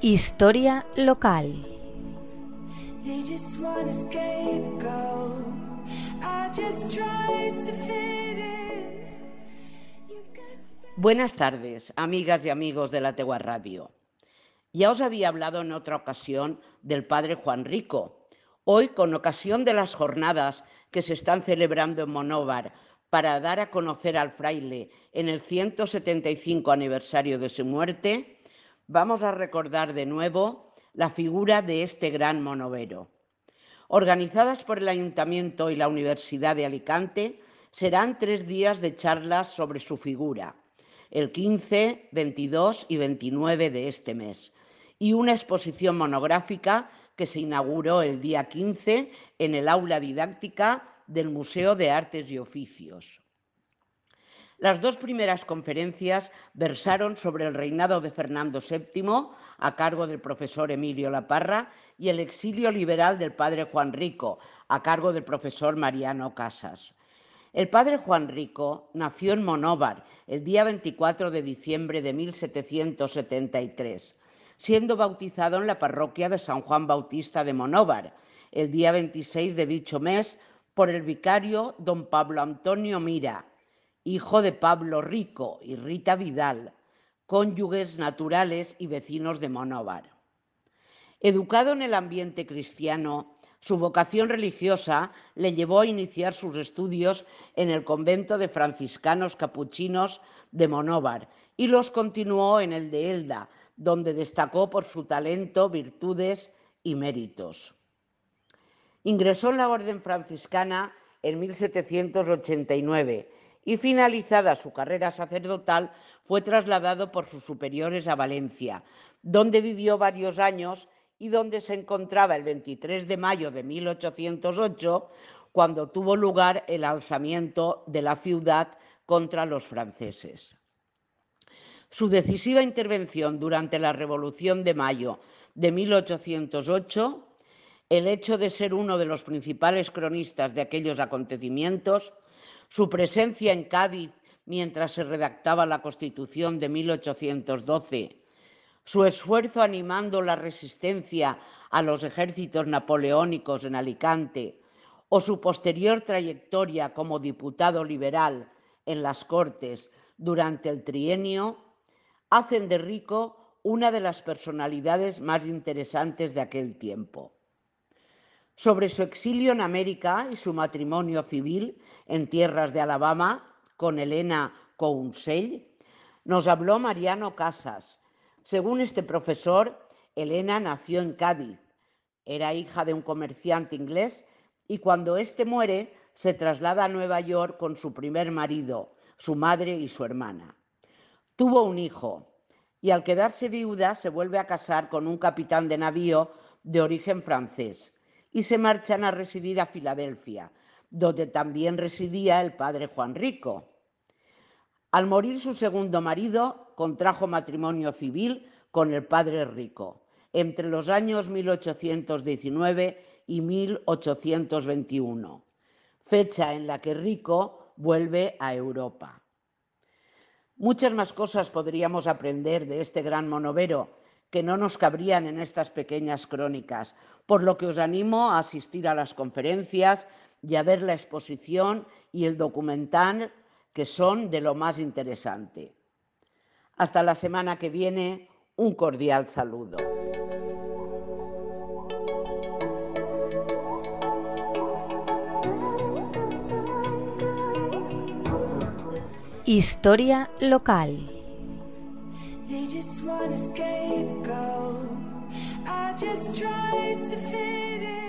Historia local. Buenas tardes, amigas y amigos de la Tegua Radio. Ya os había hablado en otra ocasión del padre Juan Rico. Hoy, con ocasión de las jornadas que se están celebrando en Monóvar para dar a conocer al fraile en el 175 aniversario de su muerte, vamos a recordar de nuevo la figura de este gran monovero. Organizadas por el Ayuntamiento y la Universidad de Alicante, serán tres días de charlas sobre su figura, el 15, 22 y 29 de este mes, y una exposición monográfica que se inauguró el día 15 en el aula didáctica del Museo de Artes y Oficios. Las dos primeras conferencias versaron sobre el reinado de Fernando VII, a cargo del profesor Emilio Laparra, y el exilio liberal del padre Juan Rico, a cargo del profesor Mariano Casas. El padre Juan Rico nació en Monóvar el día 24 de diciembre de 1773, siendo bautizado en la parroquia de San Juan Bautista de Monóvar el día 26 de dicho mes por el vicario don Pablo Antonio Mira, hijo de Pablo Rico y Rita Vidal, cónyuges naturales y vecinos de Monóvar. Educado en el ambiente cristiano, su vocación religiosa le llevó a iniciar sus estudios en el convento de franciscanos capuchinos de Monóvar y los continuó en el de Elda, donde destacó por su talento, virtudes y méritos. Ingresó en la orden franciscana en 1789 y finalizada su carrera sacerdotal fue trasladado por sus superiores a Valencia, donde vivió varios años y donde se encontraba el 23 de mayo de 1808 cuando tuvo lugar el alzamiento de la ciudad contra los franceses. Su decisiva intervención durante la Revolución de Mayo de 1808 el hecho de ser uno de los principales cronistas de aquellos acontecimientos, su presencia en Cádiz mientras se redactaba la Constitución de 1812, su esfuerzo animando la resistencia a los ejércitos napoleónicos en Alicante o su posterior trayectoria como diputado liberal en las Cortes durante el trienio, hacen de Rico una de las personalidades más interesantes de aquel tiempo sobre su exilio en América y su matrimonio civil en tierras de Alabama con Elena Counsell, nos habló Mariano Casas. Según este profesor, Elena nació en Cádiz, era hija de un comerciante inglés y cuando éste muere se traslada a Nueva York con su primer marido, su madre y su hermana. Tuvo un hijo y al quedarse viuda se vuelve a casar con un capitán de navío de origen francés y se marchan a residir a Filadelfia, donde también residía el padre Juan Rico. Al morir su segundo marido, contrajo matrimonio civil con el padre Rico entre los años 1819 y 1821, fecha en la que Rico vuelve a Europa. Muchas más cosas podríamos aprender de este gran monovero, que no nos cabrían en estas pequeñas crónicas, por lo que os animo a asistir a las conferencias y a ver la exposición y el documental que son de lo más interesante. Hasta la semana que viene, un cordial saludo. Historia local. Want a scapegoat. I just tried to fit in.